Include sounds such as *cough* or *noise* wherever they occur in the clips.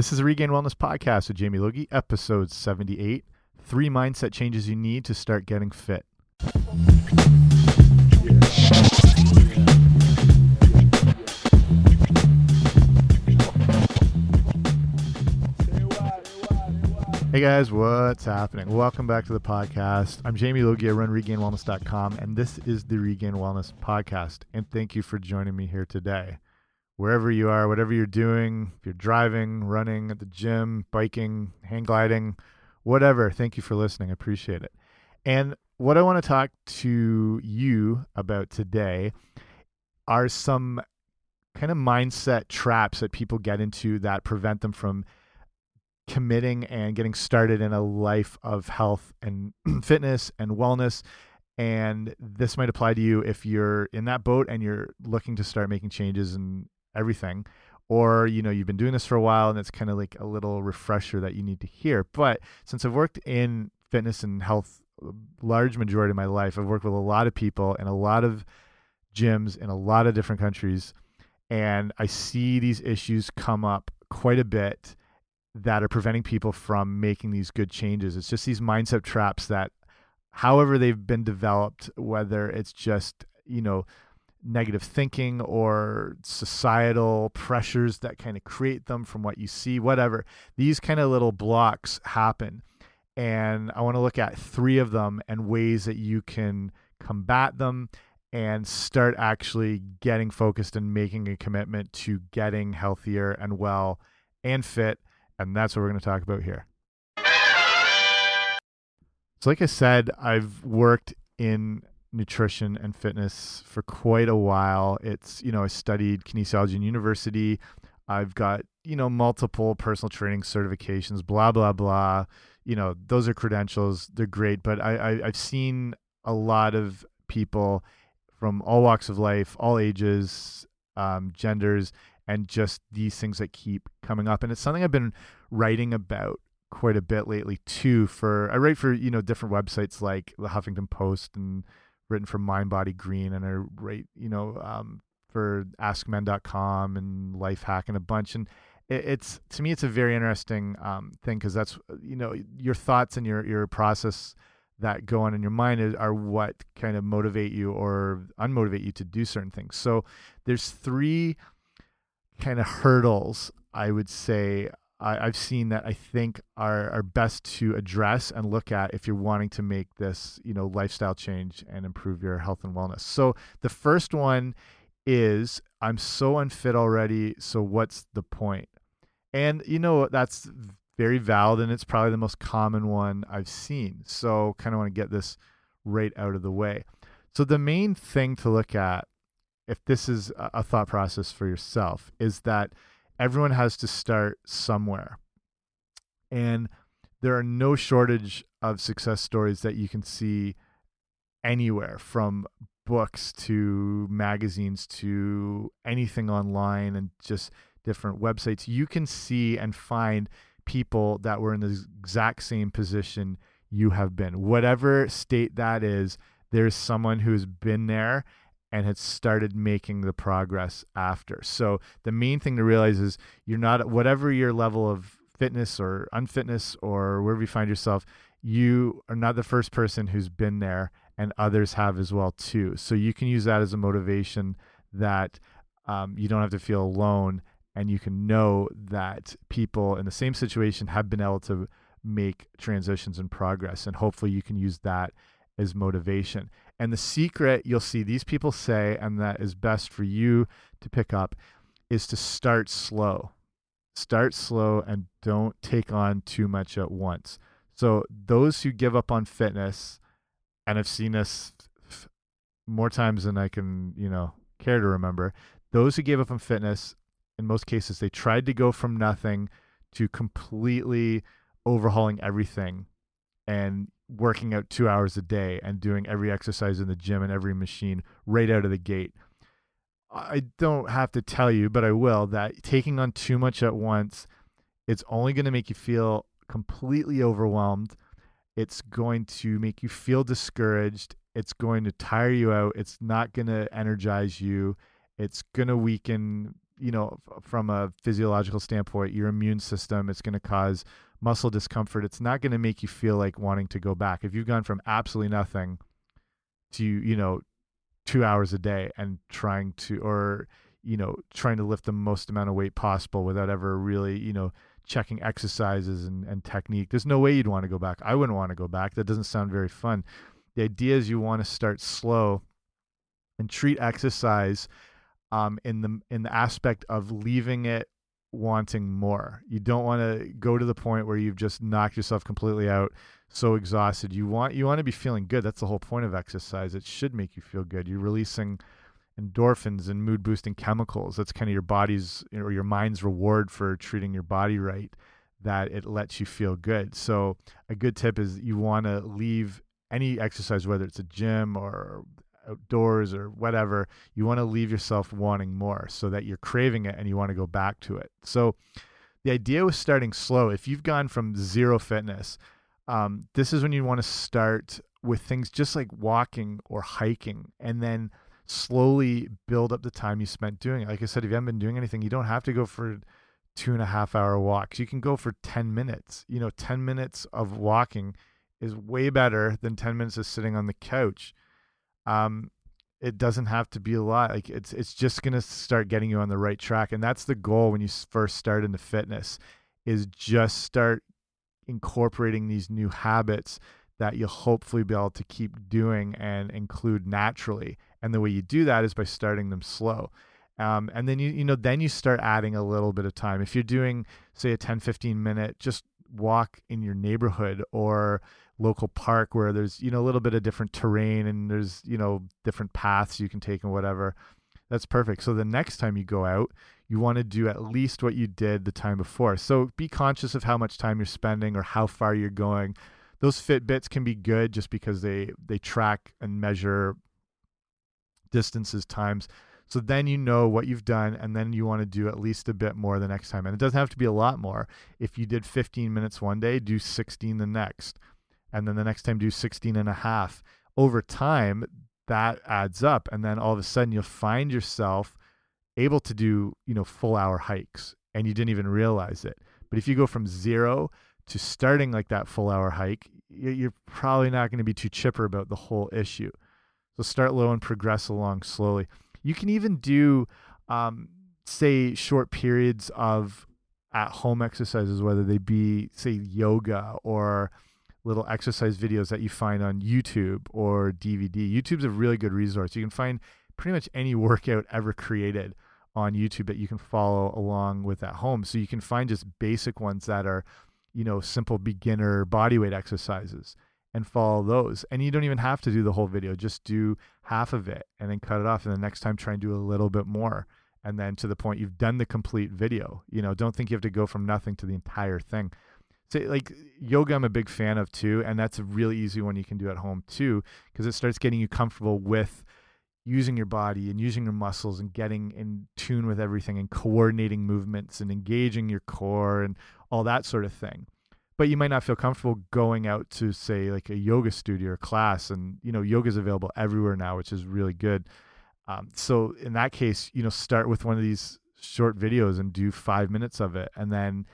This is the Regained Wellness Podcast with Jamie Logie, episode 78 Three Mindset Changes You Need to Start Getting Fit. Hey guys, what's happening? Welcome back to the podcast. I'm Jamie Logie. I run regainedwellness.com, and this is the Regained Wellness Podcast. And thank you for joining me here today. Wherever you are, whatever you're doing, if you're driving, running, at the gym, biking, hang gliding, whatever, thank you for listening. I appreciate it. And what I want to talk to you about today are some kind of mindset traps that people get into that prevent them from committing and getting started in a life of health and *clears throat* fitness and wellness. And this might apply to you if you're in that boat and you're looking to start making changes and everything. Or, you know, you've been doing this for a while and it's kind of like a little refresher that you need to hear. But since I've worked in fitness and health uh, large majority of my life, I've worked with a lot of people and a lot of gyms in a lot of different countries. And I see these issues come up quite a bit that are preventing people from making these good changes. It's just these mindset traps that, however, they've been developed, whether it's just, you know, negative thinking or societal pressures that kind of create them from what you see, whatever, these kind of little blocks happen. And I want to look at three of them and ways that you can combat them and start actually getting focused and making a commitment to getting healthier and well and fit and that's what we're going to talk about here. So, like I said, I've worked in nutrition and fitness for quite a while. It's, you know, I studied kinesiology in university. I've got, you know, multiple personal training certifications, blah, blah, blah. You know, those are credentials. They're great. But I, I, I've seen a lot of people from all walks of life, all ages, um, genders, and just these things that keep coming up. And it's something I've been writing about quite a bit lately too. For I write for you know different websites like the Huffington Post and written for Mind Body Green, and I write you know um, for AskMen.com and Lifehack and a bunch. And it, it's to me, it's a very interesting um, thing because that's you know your thoughts and your your process that go on in your mind are what kind of motivate you or unmotivate you to do certain things. So there's three kind of hurdles I would say I, have seen that I think are are best to address and look at if you're wanting to make this you know lifestyle change and improve your health and wellness. So the first one is I'm so unfit already, so what's the point? And you know that's very valid and it's probably the most common one I've seen. So kind of want to get this right out of the way. So the main thing to look at if this is a thought process for yourself is that everyone has to start somewhere. And there are no shortage of success stories that you can see anywhere from books to magazines to anything online and just different websites. You can see and find people that were in the exact same position you have been. Whatever state that is, there's someone who's been there and had started making the progress after. So the main thing to realize is you're not whatever your level of fitness or unfitness or wherever you find yourself, you are not the first person who's been there and others have as well too. So you can use that as a motivation that um, you don't have to feel alone and you can know that people in the same situation have been able to make transitions and progress and hopefully you can use that as motivation and the secret you'll see these people say, and that is best for you to pick up, is to start slow. Start slow and don't take on too much at once. So, those who give up on fitness, and I've seen this more times than I can, you know, care to remember, those who gave up on fitness, in most cases, they tried to go from nothing to completely overhauling everything. And working out two hours a day and doing every exercise in the gym and every machine right out of the gate. I don't have to tell you, but I will, that taking on too much at once, it's only going to make you feel completely overwhelmed. It's going to make you feel discouraged. It's going to tire you out. It's not going to energize you. It's going to weaken you know, from a physiological standpoint, your immune system, it's going to cause muscle discomfort. It's not going to make you feel like wanting to go back. If you've gone from absolutely nothing to, you know, two hours a day and trying to, or, you know, trying to lift the most amount of weight possible without ever really, you know, checking exercises and, and technique, there's no way you'd want to go back. I wouldn't want to go back. That doesn't sound very fun. The idea is you want to start slow and treat exercise um, in the in the aspect of leaving it wanting more. You don't want to go to the point where you've just knocked yourself completely out, so exhausted. You want you want to be feeling good. That's the whole point of exercise. It should make you feel good. You're releasing endorphins and mood boosting chemicals. That's kind of your body's or your mind's reward for treating your body right that it lets you feel good. So a good tip is you want to leave any exercise whether it's a gym or outdoors or whatever, you want to leave yourself wanting more so that you're craving it and you want to go back to it. So the idea was starting slow. If you've gone from zero fitness, um, this is when you want to start with things just like walking or hiking and then slowly build up the time you spent doing it. Like I said, if you haven't been doing anything, you don't have to go for two and a half hour walks. You can go for 10 minutes. You know, 10 minutes of walking is way better than 10 minutes of sitting on the couch um, it doesn't have to be a lot. Like it's it's just gonna start getting you on the right track, and that's the goal when you first start into fitness, is just start incorporating these new habits that you'll hopefully be able to keep doing and include naturally. And the way you do that is by starting them slow. Um, and then you you know then you start adding a little bit of time. If you're doing say a 10 15 minute just walk in your neighborhood or local park where there's you know a little bit of different terrain and there's you know different paths you can take and whatever that's perfect. So the next time you go out you want to do at least what you did the time before. So be conscious of how much time you're spending or how far you're going. Those fitbits can be good just because they they track and measure distances times so then you know what you've done and then you want to do at least a bit more the next time. And it doesn't have to be a lot more. If you did 15 minutes one day do 16 the next. And then the next time do 16 and a half. Over time that adds up and then all of a sudden you'll find yourself able to do you know full hour hikes and you didn't even realize it. But if you go from zero to starting like that full hour hike you're probably not going to be too chipper about the whole issue. So start low and progress along slowly you can even do um, say short periods of at home exercises whether they be say yoga or little exercise videos that you find on YouTube or DVD. YouTube's a really good resource. You can find pretty much any *laughs* workout ever created on YouTube that you can follow along with at home. So you can find just basic ones that are, you know, simple beginner bodyweight exercises and follow those. And you don't even have to do the whole video, just do half of it and then cut it off. And the next time, try and do a little bit more. And then to the point you've done the complete video. You know, don't think you have to go from nothing to the entire thing say like yoga i'm a big fan of too and that's a really easy one you can do at home too because it starts getting you comfortable with using your body and using your muscles and getting in tune with everything and coordinating movements and engaging your core and all that sort of thing but you might not feel comfortable going out to say like a yoga studio or class and you know yoga is available everywhere now which is really good. Um, so in that case you know start with one of these short videos and do five minutes of it and then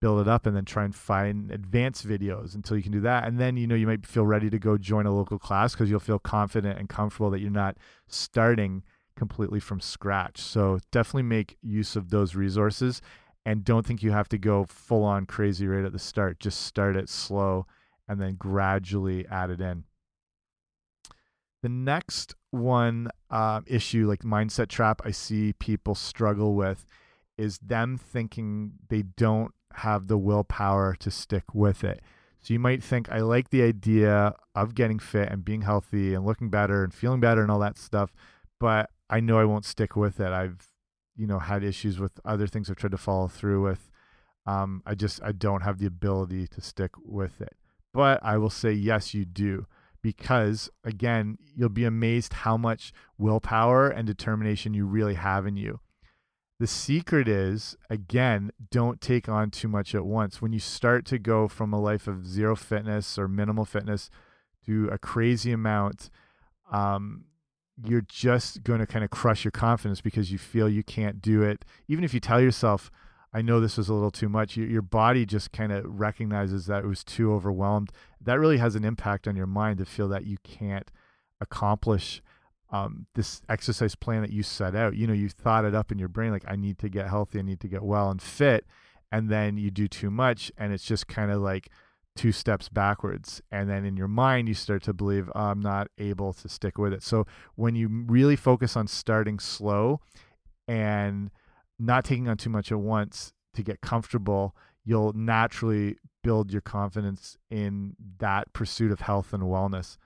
build it up and then try and find advanced videos until you can do that. And then you know you might feel ready to go join a local class because you'll feel confident and comfortable that you're not starting completely from scratch. So definitely make use of those resources and don't think you have to go full on crazy right at the start just start it slow and then gradually add it in the next one uh, issue like mindset trap i see people struggle with is them thinking they don't have the willpower to stick with it. So you might think, I like the idea of getting fit and being healthy and looking better and feeling better and all that stuff, but I know I won't stick with it. I've, you know, had issues with other things I've tried to follow through with. Um, I just, I don't have the ability to stick with it. But I will say, yes, you do. Because again, you'll be amazed how much willpower and determination you really have in you. The secret is, again, don't take on too much at once. When you start to go from a life of zero fitness or minimal fitness to a crazy amount, um, you're just going to kind of crush your confidence because you feel you can't do it. Even if you tell yourself, I know this was a little too much, your, your body just kind of recognizes that it was too overwhelmed. That really has an impact on your mind to feel that you can't accomplish um, this exercise plan that you set out. You know, you thought it up in your brain, like, I need to get healthy, I need to get well and fit. And then you do too much, and it's just kind of like, two steps backwards and then in your mind you start to believe oh, i'm not able to stick with it. So when you really focus on starting slow and not taking on too much at once to get comfortable you'll naturally build your confidence in that pursuit of health and wellness.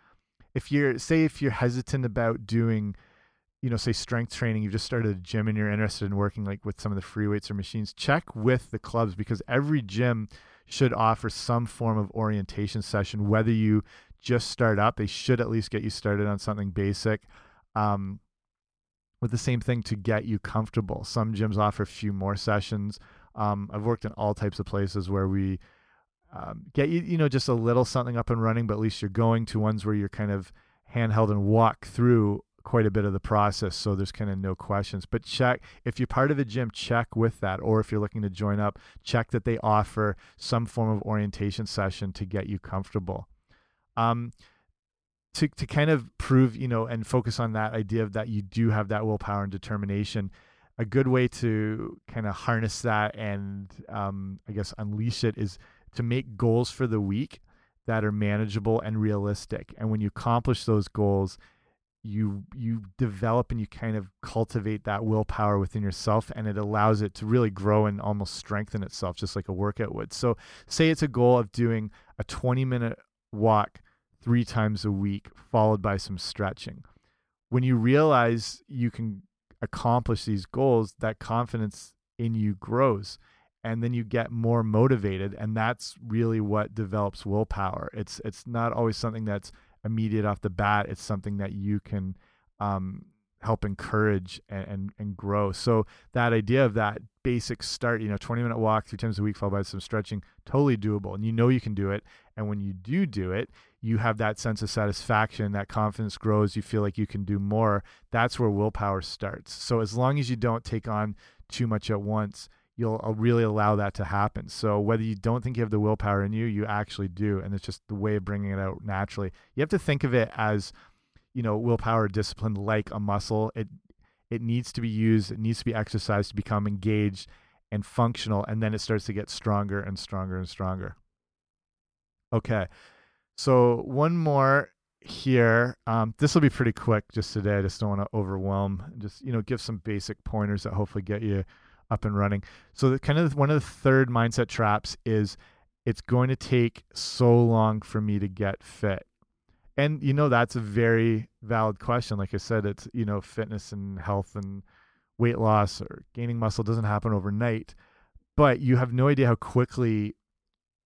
If you're say if you're hesitant about doing you know say strength training you've just started a gym and you're interested in working like with some of the free weights or machines check with the clubs because every gym should offer some form of orientation session. Whether you just start up, they should at least get you started on something basic. Um, with the same thing to get you comfortable. Some gyms offer a few more sessions. Um, I've worked in all types of places where we um, get you, you know, just a little something up and running, but at least you're going to ones where you're kind of handheld and walk through quite a bit of the process so there's kind of no questions. But check if you're part of a gym check with that or if you're looking to join up check that they offer some form of orientation session to get you comfortable. Um to to kind of prove you know and focus on that idea of that you do have that willpower and determination a good way to kind of harness that and um, i guess unleash it is to make goals for the week that are manageable and realistic. And when you accomplish those goals you you develop and you kind of cultivate that willpower within yourself and it allows it to really grow and almost strengthen itself just like a workout would so say it's a goal of doing a 20 minute walk three times a week followed by some stretching. When you realize you can accomplish these goals that confidence in you grows and then you get more motivated and that's really what develops willpower. It's it's not always something that's immediate off the bat. It's something that you can um, help encourage and, and, and grow. So that idea of that basic start, you know, 20 minute walk three times a week followed by some stretching, totally doable. And you know you can do it. And when you do do it, you have that sense of satisfaction, that confidence grows, you feel like you can do more. That's where willpower starts. So as long as you don't take on too much at once, you'll uh, really allow that to happen. So whether you don't think you have the willpower in you, you actually do, and it's just the way of bringing it out naturally. You have to think of it as, you know, willpower discipline like a muscle. It it needs to be used, it needs to be exercised to become engaged and functional, and then it starts to get stronger and stronger and stronger. Okay, so one more here. Um, this will be pretty quick just today. I just don't want to overwhelm. Just you know, give some basic pointers that hopefully get you up and running. So the kind of one of the third mindset traps is it's going to take so long for me to get fit. And you know that's a very valid question. Like I said, it's you know fitness and health and weight loss or gaining muscle doesn't happen overnight, but you have no idea how quickly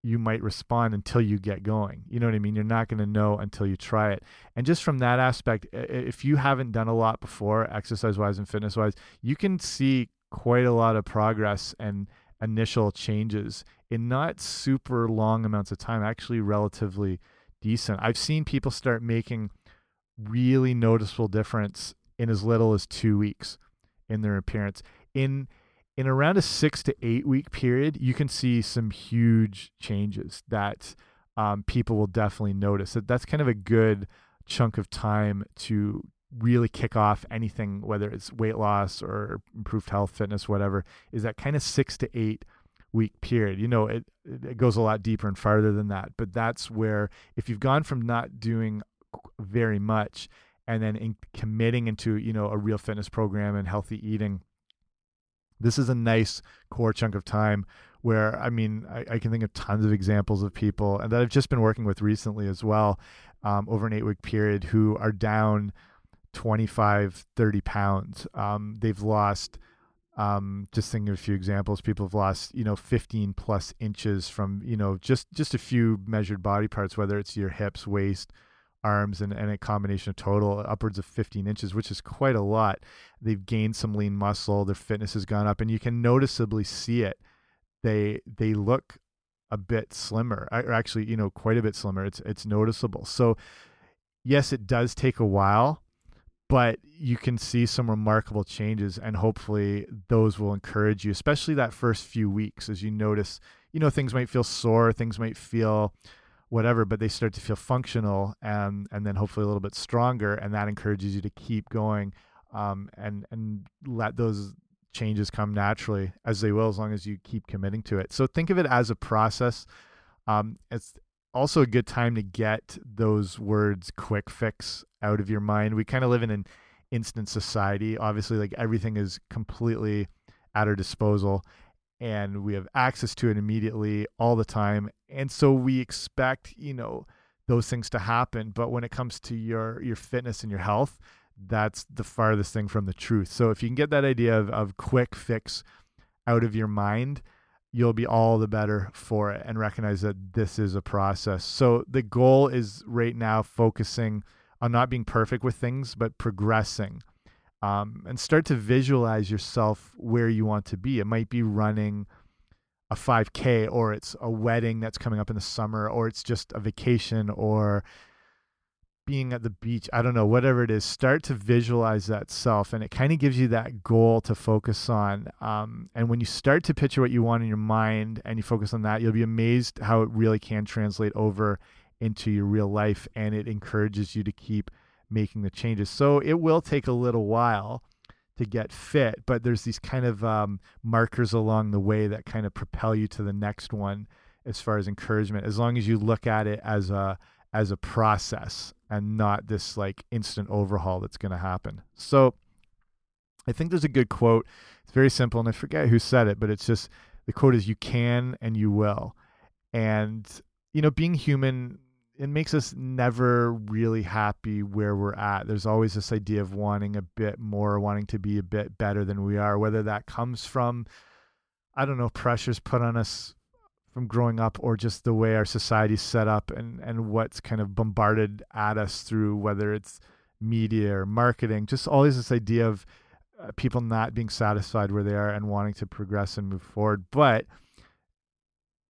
you might respond until you get going. You know what I mean? You're not going to know until you try it. And just from that aspect, if you haven't done a lot before, exercise wise and fitness wise, you can see quite a lot of progress and initial changes in not super long amounts of time, actually relatively decent. I've seen people start making really noticeable difference in as little as 2 weeks in their appearance. In in around a 6 to 8 week period, you can see some huge changes that um, people will definitely notice. That that's kind of a good chunk of time to really kick off anything, whether it's weight loss or improved health, fitness, whatever, is that kind of six to eight week period. You know, it, it goes a lot deeper and farther than that, but that's where if you've gone from not doing very much and then in committing into, you know, a real fitness program and healthy eating, this is a nice core chunk of time where I mean I, I, can think of tons of examples of people and that I've just been working with recently as well um, over an eight week period who are down 25, 30 pounds. Um, they've lost, um, just thinking of a few examples, people have lost, you know, 15 plus inches from, you know, just, just a few measured body parts, whether it's your hips, waist, arms, and, and a combination of total upwards of 15 inches, which is quite a lot. They've gained some lean muscle. Their fitness has gone up and you can noticeably see it. They, they look a bit slimmer, or actually, you know, quite a bit slimmer. It's, it's noticeable. So yes, it does take a while but you can see some remarkable changes and hopefully those will encourage you especially that first few weeks as you notice you know things might feel sore things might feel whatever but they start to feel functional and and then hopefully a little bit stronger and that encourages you to keep going um, and and let those changes come naturally as they will as long as you keep committing to it. So think of it as a process. Um, it's also a good time to get those words quick fix out of your mind. We kind of live in an instant society. Obviously, like everything is completely at our disposal and we have access to it immediately all the time. And so we expect, you know, those things to happen, but when it comes to your your fitness and your health, that's the farthest thing from the truth. So if you can get that idea of of quick fix out of your mind, you'll be all the better for it and recognize that this is a process. So the goal is right now focusing on not being perfect with things, but progressing. Um, and start to visualize yourself where you want to be. It might be running a 5K, or it's a wedding that's coming up in the summer, or it's just a vacation, or being at the beach, I don't know, whatever it is, start to visualize that self. And it kind of gives you that goal to focus on. Um, and when you start to picture what you want in your mind and you focus on that, you'll be amazed how it really can translate over into your real life. And it encourages you to keep making the changes. So it will take a little while to get fit, but there's these kind of um, markers along the way that kind of propel you to the next one as far as encouragement, as long as you look at it as a as a process and not this like instant overhaul that's going to happen. So I think there's a good quote. It's very simple and I forget who said it, but it's just the quote is you can and you will. And you know, being human it makes us never really happy where we're at. There's always this idea of wanting a bit more, wanting to be a bit better than we are, whether that comes from I don't know, pressures put on us from growing up or just the way our society's set up and and what's kind of bombarded at us through whether it's media or marketing just always this idea of uh, people not being satisfied where they are and wanting to progress and move forward. But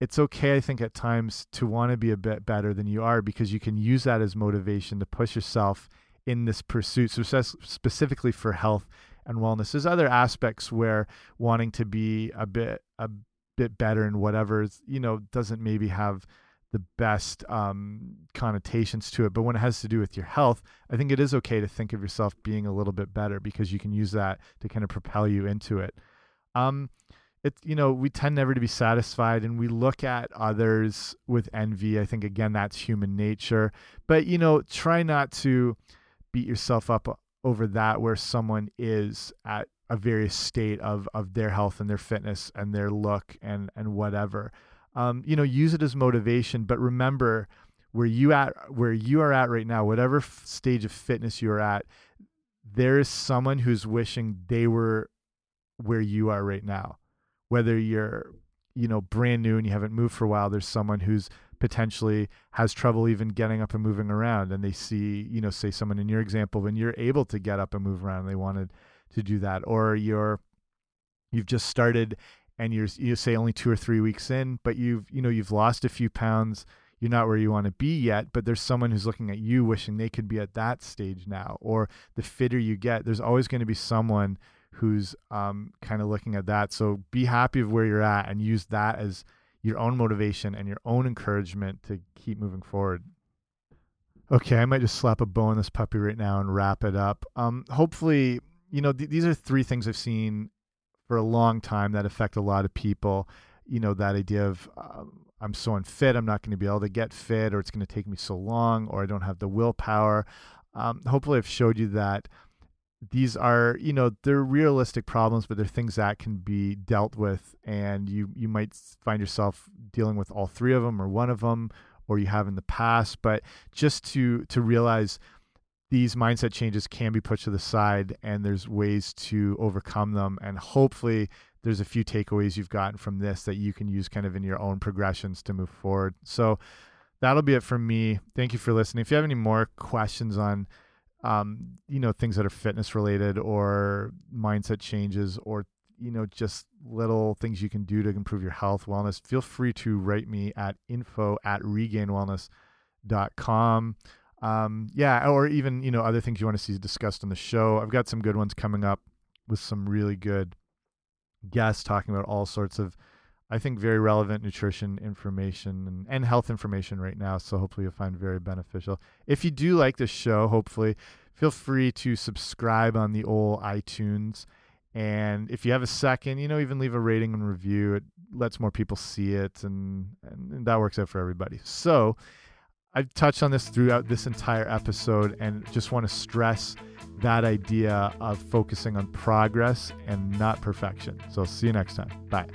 it's okay i think at times to want to be a bit better than you are because you can use that as motivation to push yourself in this pursuit so specifically for health and wellness. There's other aspects where wanting to be a bit a bit better and whatever you know doesn't maybe have the best um, connotations to it. But when it has to do with your health i think it is okay to think of yourself being a little bit better because you can use that to kind of propel you into it. Um it you know we tend never to be satisfied and we look at others with envy. I think again that's human nature. But you know try not to beat yourself up over that where someone is at a various state of of their health and their fitness and their look and and whatever. Um, you know, use it as motivation, but remember where you at where you are at right now, whatever stage of fitness you are at, there is someone who's wishing they were where you are right now. Whether you're, you know, brand new and you haven't moved for a while, there's someone who's potentially has trouble even getting up and moving around and they see, you know, say someone in your example when you're able to get up and move around, they wanted to do that or you're you've just started and you're you say only 2 or 3 weeks in but you've you know you've lost a few pounds you're not where you want to be yet but there's someone who's looking at you wishing they could be at that stage now or the fitter you get there's always going to be someone who's um, kind of looking at that. So be happy of where you're at and use that as your own motivation and your own encouragement to keep moving forward. Okay i might just slap a bow on this puppy right now and wrap it up. Um, hopefully you know, th these are three things I've seen for a long time that affect a lot of people. You know, that idea of um, I'm so unfit, I'm not going to be able to get fit, or it's going to take me so long, or I don't have the willpower. Um, hopefully, I've showed you that these are, you know, they're realistic problems, but they're things that can be dealt with, and you you might find yourself dealing with all three of them or one of them, or you have in the past. But just to to realize these mindset changes can be put to the side and there's ways to overcome them and hopefully there's a few takeaways you've gotten from this that you can use kind of in your own progressions to move forward. So that'll be it from me. Thank you for listening. If you have any more questions on um, you know things that are fitness related or mindset changes or you know just little things you can do to improve your health wellness feel free to write me at info at regainedwellness.com um, yeah, or even you know other things you want to see discussed on the show. I've got some good ones coming up with some really good guests talking about all sorts of, I think, very relevant nutrition information and, and health information right now. So hopefully you'll find very beneficial. If you do like the show, hopefully feel free to subscribe on the old iTunes. And if you have a second, you know, even leave a rating and review. It lets more people see it, and, and that works out for everybody. So, I've touched on this throughout this entire episode and just want to stress that idea of focusing on progress and not perfection. So, see you next time. Bye.